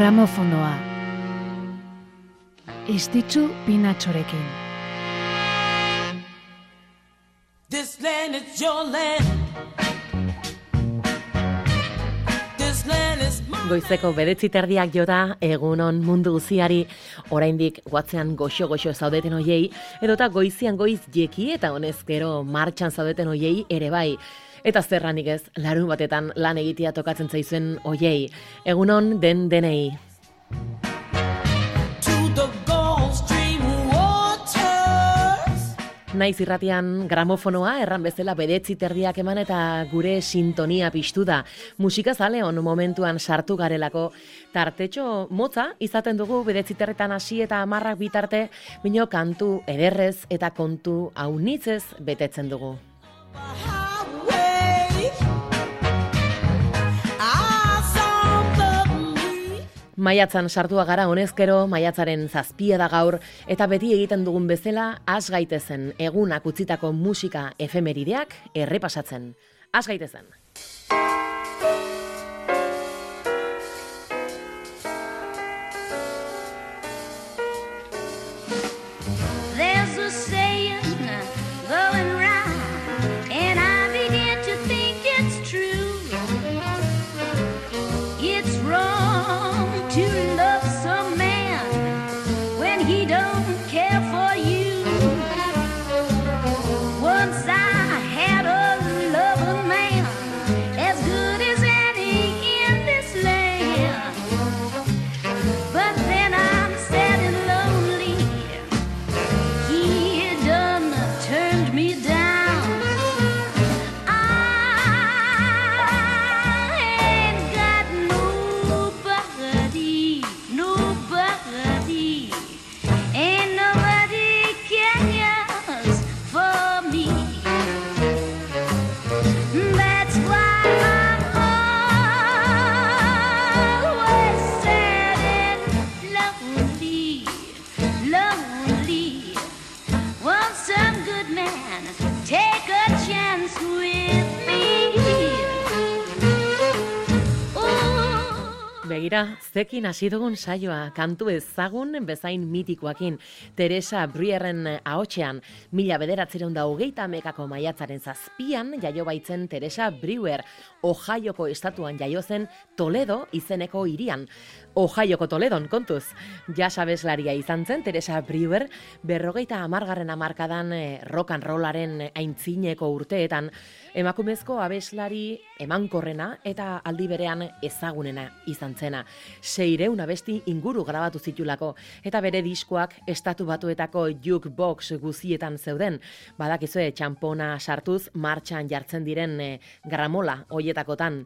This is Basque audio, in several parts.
Gramofonoa. Estitzu pinatxorekin. This land is your land. Goizeko bedetzi terdiak jota egunon mundu guziari oraindik guatzean goxo-goxo zaudeten hoiei edota goizian goiz jeki eta honezkero martxan zaudeten hoiei ere bai. Eta zerranik ez, larun batetan lan egitea tokatzen zaizuen oiei. Egunon den denei. Naiz irratian gramofonoa erran bezala bedetzi terdiak eman eta gure sintonia piztu da. Musika zale on momentuan sartu garelako tartetxo motza izaten dugu bedetzi terretan hasi eta amarrak bitarte, bino kantu ederrez eta kontu haunitzez betetzen dugu. Maiatzan sartua gara honezkero, maiatzaren zazpia da gaur, eta beti egiten dugun bezala, az gaitezen egunak utzitako musika efemerideak errepasatzen. Az gaitezen. Zekin hasi dugun saioa, kantu ezagun bezain mitikoakin, Teresa Brierren ahotxean, mila bederatzeron da hogeita mekako maiatzaren zazpian, jaio baitzen Teresa Brewer, Ohioko estatuan jaio zen Toledo izeneko irian. Ohioko Toledon, kontuz. Ja sabeslaria izan zen, Teresa Brewer, berrogeita amargarren amarkadan eh, rock and rollaren aintzineko urteetan, emakumezko abeslari emankorrena eta aldi berean ezagunena izan zena. Seire abesti inguru grabatu zitulako, eta bere diskoak estatu batuetako jukebox guzietan zeuden, badakizue txampona sartuz martxan jartzen diren eh, gramola hoietakotan.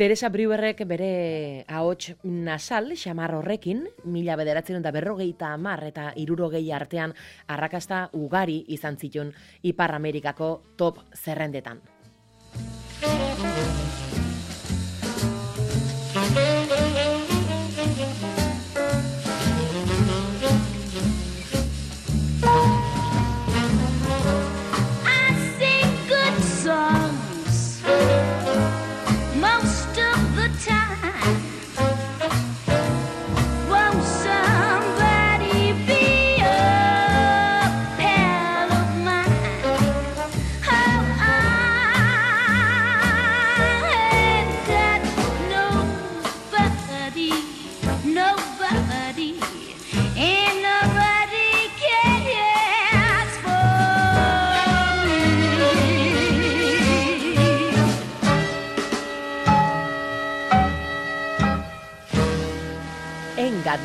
Teresa Brewerrek bere ahots nasal, xamar horrekin, mila bederatzen da berrogeita amar eta irurogei artean arrakasta ugari izan zitun Ipar Amerikako top zerrendetan.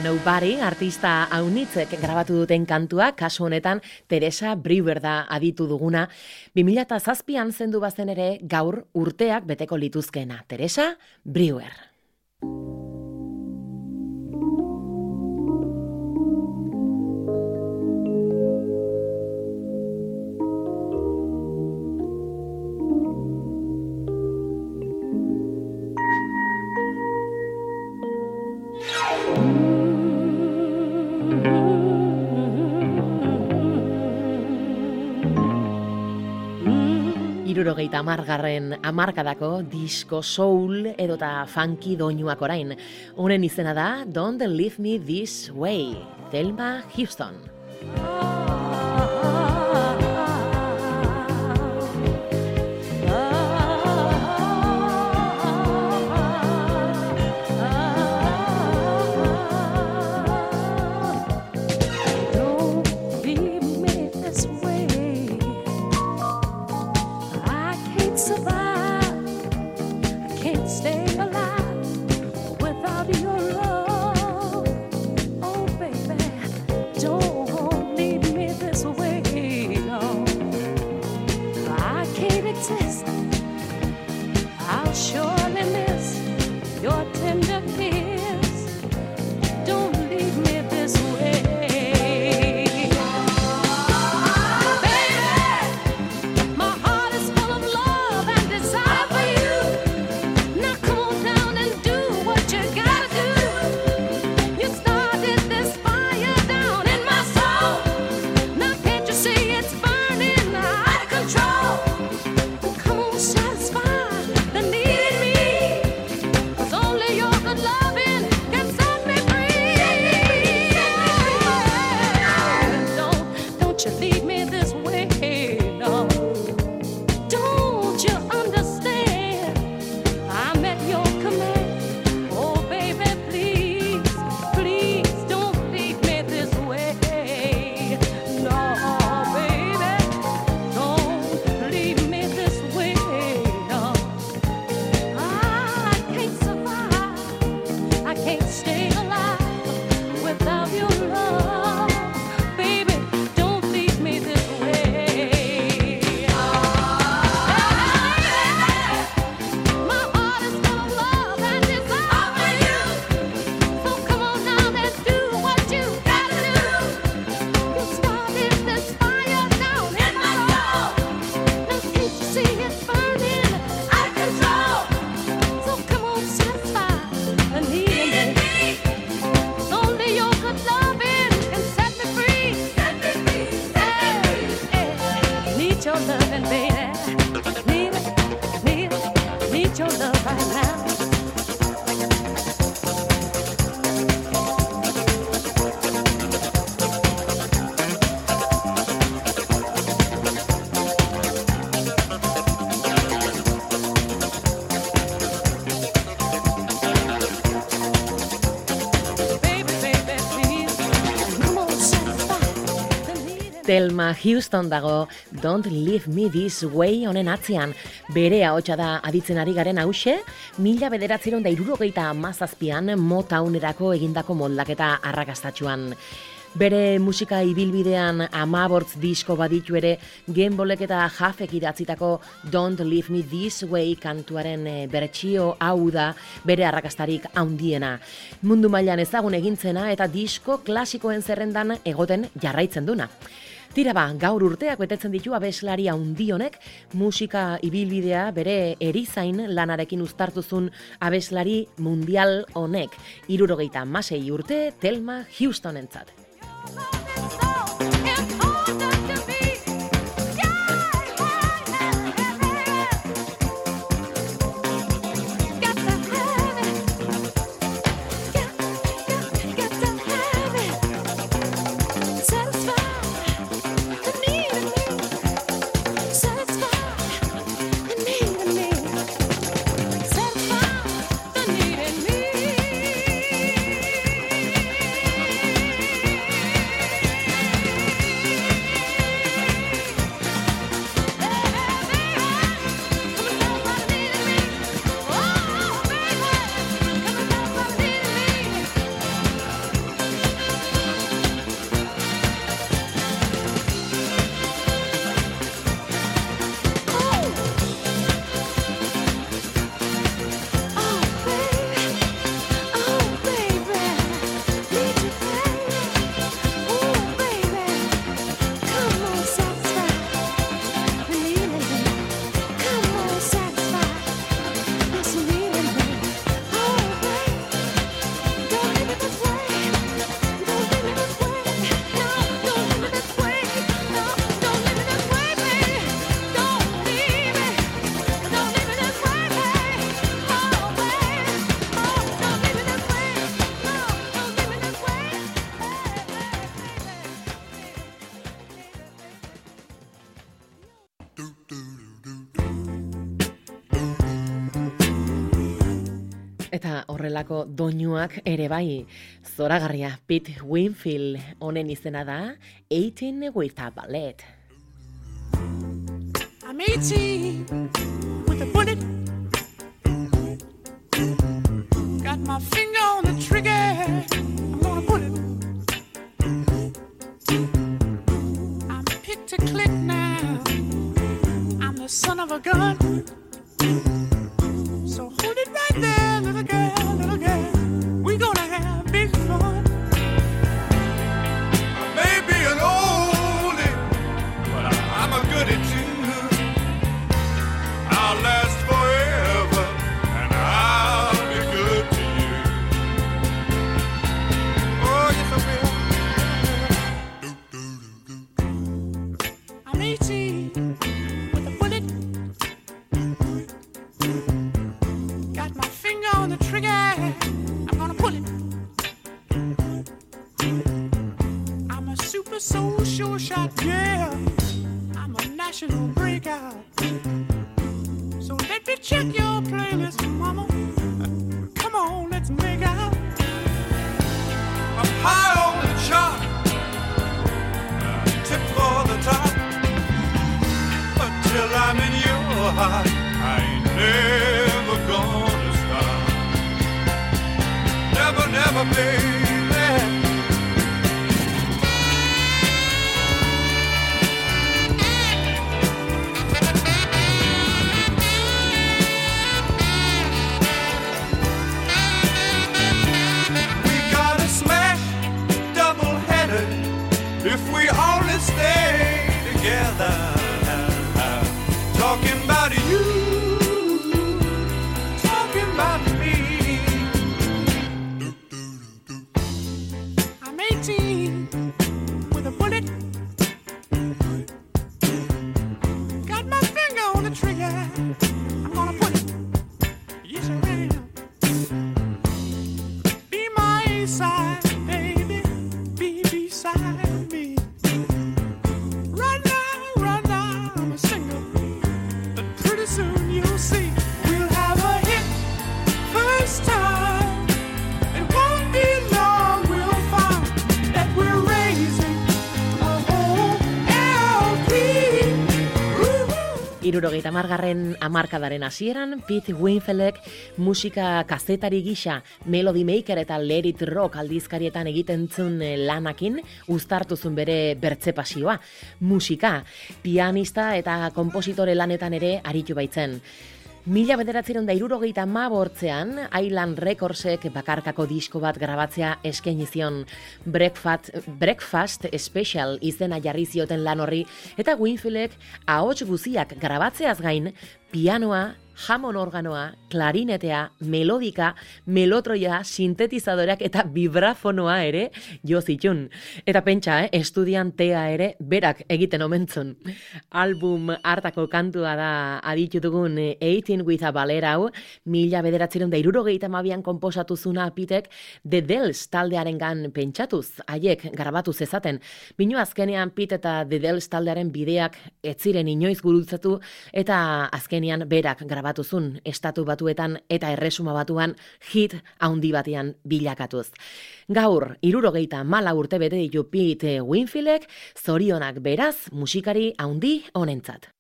Nobody artista haunitzek grabatu duten kantua, kasu honetan Teresa Brewer da aditu duguna. 2007an zendu bazen ere gaur urteak beteko lituzkena. Teresa Brewer. Irurogeita amargarren amarkadako disco soul edota funky doinuak orain. Honen izena da Don't Leave Me This Way, Thelma Houston. Thelma Houston dago Don't Leave Me This Way honen atzean. Bere ahotsa da aditzen ari garen hause, mila bederatzeron da irurogeita mazazpian motaunerako egindako moldaketa arrakastatxuan. Bere musika ibilbidean amabortz disko baditu ere genbolek eta jafek idatzitako Don't Leave Me This Way kantuaren eh, bertxio hau da bere arrakastarik haundiena. Mundu mailan ezagun egintzena eta disko klasikoen zerrendan egoten jarraitzen duna. Tira ba, gaur urteak betetzen ditu abeslaria hundionek, musika ibilbidea bere erizain lanarekin uztartuzun abeslari mundial honek. Irurogeita masei urte, Telma Houston Eta horrelako doinuak ere bai, zoragarria Pete Winfield honen izena da, 18 with a ballet. I'm 18 with a bullet. Got my finger on the trigger. I'm gonna pull it I'm picked to click now I'm the son of a gun check if we only stay together. Irurogeita margarren amarkadaren hasieran, Pete Winfelek musika kazetari gisa Melody Maker eta Let It Rock aldizkarietan egiten zuen lanakin, uztartuzun bere bertze pasioa. Musika, pianista eta kompositore lanetan ere aritu baitzen. Mila bederatzeron da irurogeita ma bortzean, Island Recordsek bakarkako disko bat grabatzea eskaini zion. Breakfast, Breakfast Special izena jarri zioten lan horri, eta Winfieldek ahots guziak grabatzeaz gain, pianoa, jamon organoa, klarinetea, melodika, melotroia, sintetizadoreak eta vibrafonoa ere jo zitun. Eta pentsa, eh, estudiantea ere berak egiten omentzun. Album hartako kantua da aditu dugun 18 with a ballet hau, mila bederatzeron da irurogeita mabian komposatu zuna apitek The Dells taldearen gan pentsatuz, haiek grabatu zezaten. Bino azkenean Pit eta The Dells taldearen bideak ez ziren inoiz gurutzatu eta azkenean berak grabatuzun estatu batuetan eta erresuma batuan hit haundi batean bilakatuz. Gaur, irurogeita mala urte bete ditu Pete Winfieldek, zorionak beraz musikari haundi honentzat.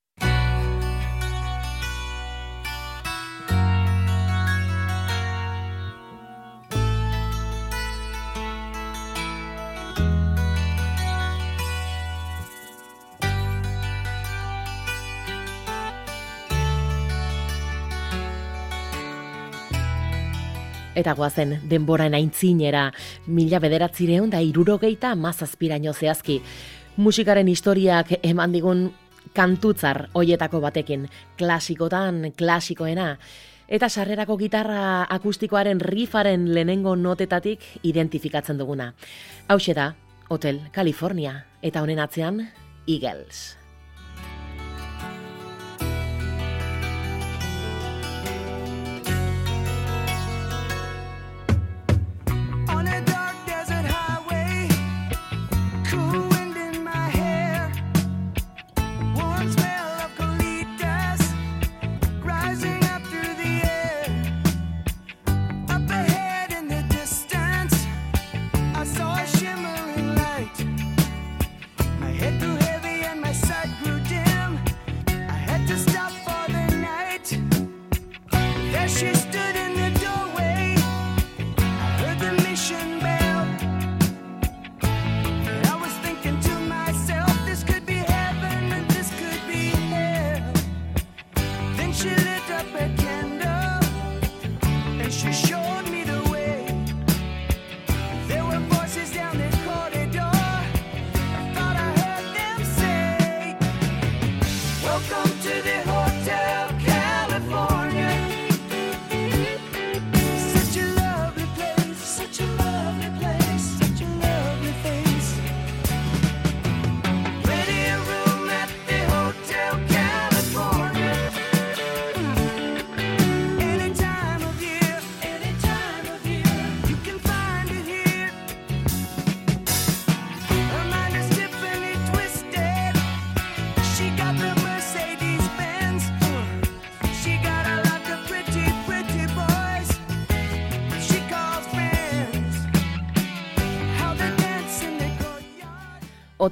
Eta goazen denboran aintzinera, mila bederatzireun da irurogeita mazazpiraino zehazki. Musikaren historiak eman digun kantutzar hoietako batekin, klasikotan, klasikoena, eta sarrerako gitarra akustikoaren rifaren lehenengo notetatik identifikatzen duguna. Hau da, Hotel California, eta honen atzean, Eagles.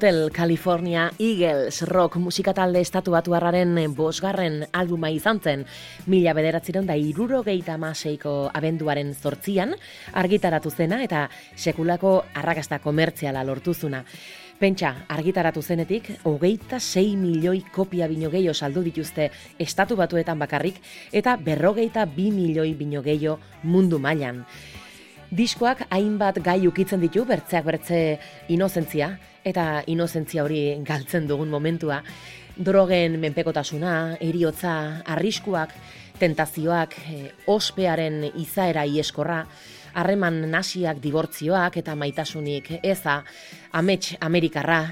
Hotel California Eagles rock musikatalde estatu batuarraren bosgarren albuma izan zen, mila bederatziron da irurogeita maseiko abenduaren zortzian, argitaratu zena eta sekulako arrakasta komertziala lortuzuna. Pentsa, argitaratu zenetik, hogeita 6 milioi kopia bino gehiago saldu dituzte estatu batuetan bakarrik, eta berrogeita 2 milioi bino gehiago mundu mailan. Diskoak hainbat gai ukitzen ditu bertzeak bertze inozentzia eta inozentzia hori galtzen dugun momentua. Drogen menpekotasuna, eriotza, arriskuak, tentazioak, eh, ospearen izaera ieskorra, harreman nasiak dibortzioak eta maitasunik eza, amets Amerikarra,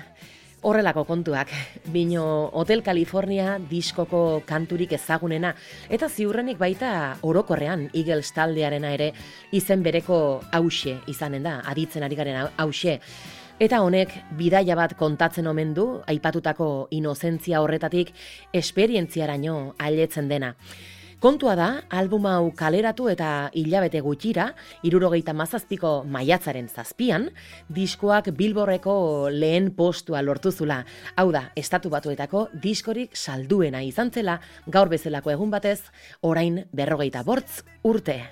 Horrelako kontuak, bino Hotel California diskoko kanturik ezagunena, eta ziurrenik baita orokorrean Eagles taldearena ere izen bereko hause izanen da, aditzen ari garen hause. Eta honek bidaia bat kontatzen omen du, aipatutako inozentzia horretatik esperientziaraino ailetzen dena. Kontua da, album hau kaleratu eta hilabete gutxira, irurogeita mazazpiko maiatzaren zazpian, diskoak bilborreko lehen postua lortuzula. Hau da, estatu batuetako diskorik salduena izan zela, gaur bezalako egun batez, orain berrogeita bortz urte.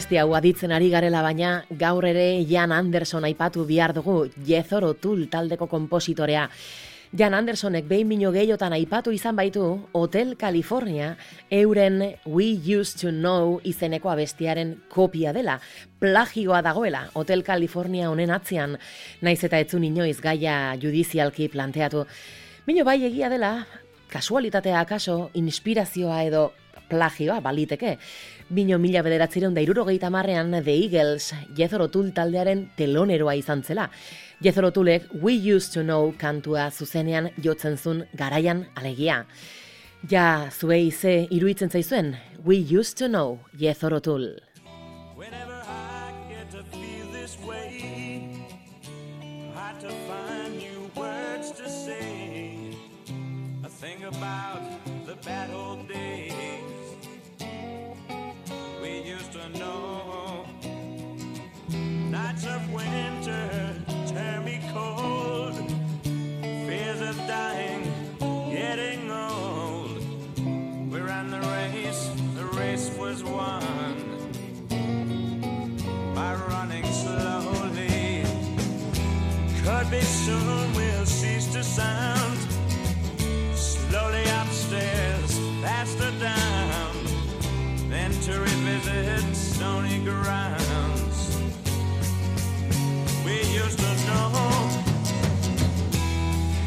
Abesti hau aditzen ari garela baina gaur ere Jan Anderson aipatu bihar dugu Jezoro Tull taldeko kompositorea. Jan Andersonek behin mino gehiotan aipatu izan baitu Hotel California euren We Used to Know izeneko abestiaren kopia dela. Plagioa dagoela Hotel California honen atzean, naiz eta etzun inoiz gaia judizialki planteatu. Mino bai egia dela, kasualitatea akaso, inspirazioa edo plagioa baliteke. Bino mila bederatzireun da irurogeita marrean The Eagles Jezoro Tull taldearen teloneroa izan zela. Jezoro Tullek We Used to Know kantua zuzenean jotzen zun garaian alegia. Ja, zuei ze iruitzen zaizuen, We Used to Know Jezoro Tull. Whenever revisit stony grounds. We used to know.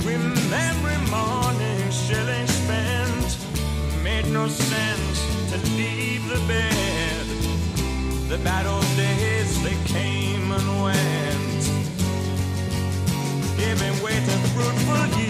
Remember mornings shilling spent made no sense to leave the bed. The bad old days, they came and went, giving way to fruitful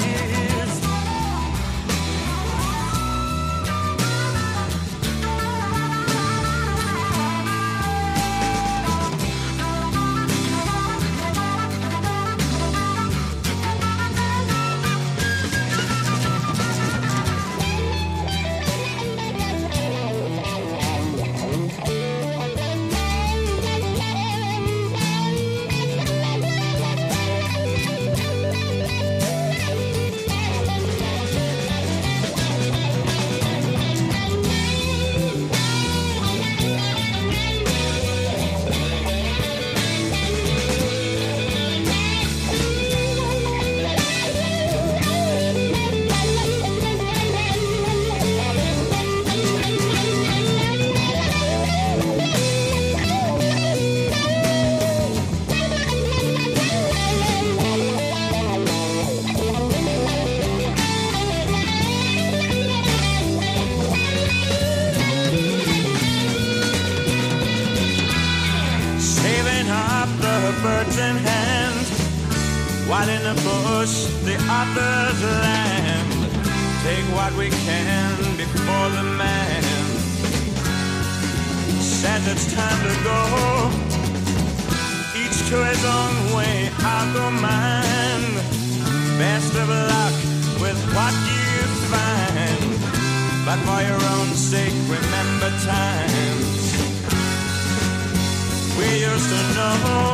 Oh.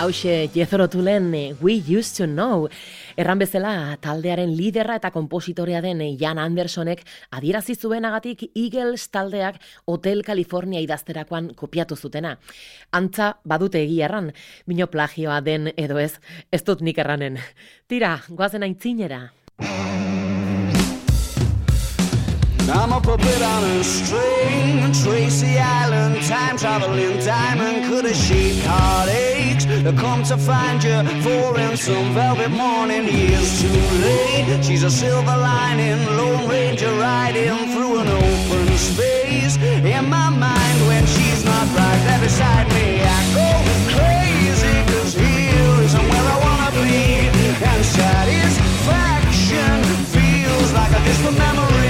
Hauxe, Jethro Tulen, eh, We Used to Know. Erran bezala, taldearen liderra eta kompositorea den eh, Jan Andersonek adierazi zuenagatik Eagles taldeak Hotel California idazterakoan kopiatu zutena. Antza badute egia erran, bino plagioa den edo ez, ez dut nik erranen. Tira, goazen aintzinera. I'm a puppet on a string, Tracy Island, time traveling diamond. Could a sheep heartaches. to come to find you for in some velvet morning. Years too late. She's a silver lining, Lone Ranger riding through an open space. In my mind, when she's not right there beside me, I go crazy. Cause here isn't where I wanna be. And satisfaction feels like a distant memory.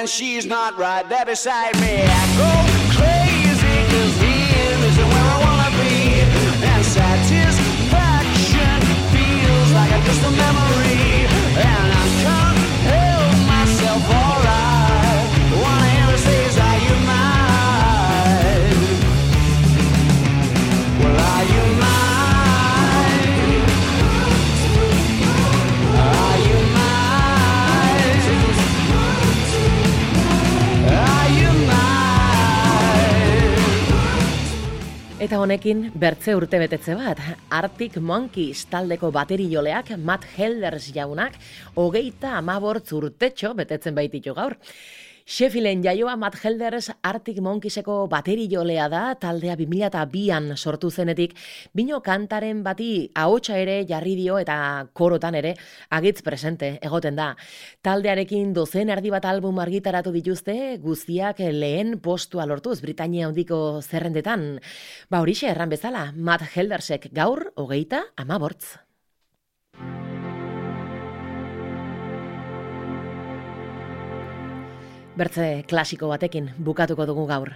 when she's not right there beside me. I go. Honekin bertze urte betetze bat, Arctic Monkeys taldeko baterijoleak Matt Helders jaunak hogeita amabortz urtetxo betetzen baititu gaur. Sheffielden jaioa Matt Helders Arctic Monkeyseko baterijolea da, taldea 2002an sortu zenetik, bino kantaren bati ahotsa ere jarri dio eta korotan ere agitz presente egoten da. Taldearekin dozen erdi bat album argitaratu dituzte, guztiak lehen postua lortuz Britania handiko zerrendetan. Ba horixe erran bezala, Matt Heldersek gaur hogeita amabortz. Bertze klasiko batekin bukatuko dugu gaur.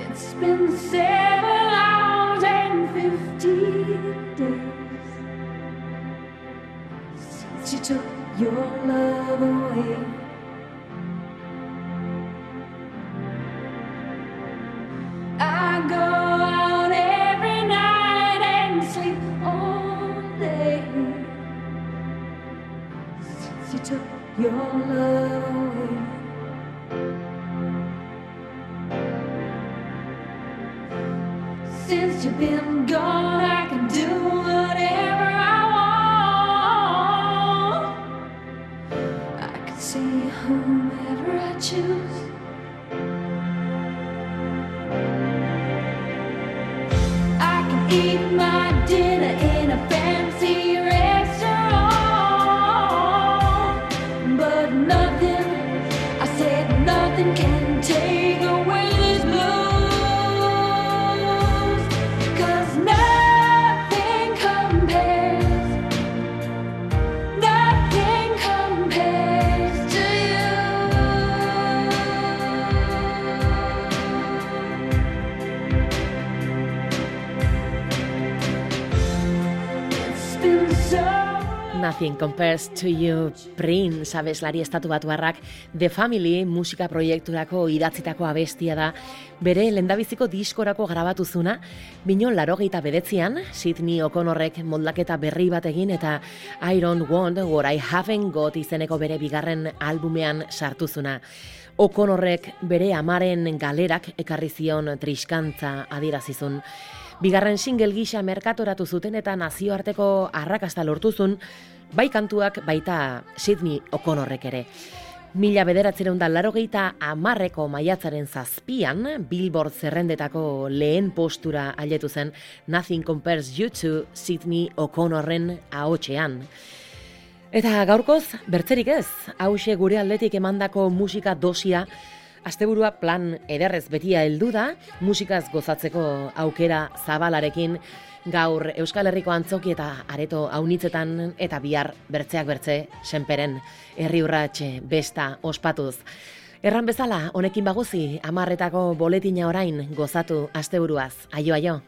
It's been seven hours and days since you took your love away. I go out every night and sleep all day since you took your love away. You've been gone, I can do whatever I want. I can see whomever I choose. I can eat my dinner Nothing compares to you, Prince, abeslari estatu batuarrak, The Family musika proiekturako idatzitako abestia da, bere lendabiziko diskorako grabatu zuna, bino larogeita bedetzian, Sidney O'Connorrek moldaketa berri bat egin eta I don't want what I haven't got izeneko bere bigarren albumean sartu zuna. O'Connorrek bere amaren galerak ekarri zion triskantza adierazizun. Bigarren single gisa merkatoratu zuten eta nazioarteko arrakasta lortuzun, bai kantuak baita Sidney O'Connorrek ere. Mila bederatzeron da larogeita amarreko maiatzaren zazpian, Billboard zerrendetako lehen postura ailetu zen Nothing Compares You to Sidney O'Connorren ahotxean. Eta gaurkoz, bertzerik ez, hause gure aldetik emandako musika dosia, Asteburua plan ederrez betia heldu da, musikaz gozatzeko aukera zabalarekin gaur Euskal Herriko antzoki eta areto haunitzetan eta bihar bertzeak bertze senperen herri urratxe besta ospatuz. Erran bezala, honekin baguzi, amarretako boletina orain gozatu asteburuaz. Aio, aio.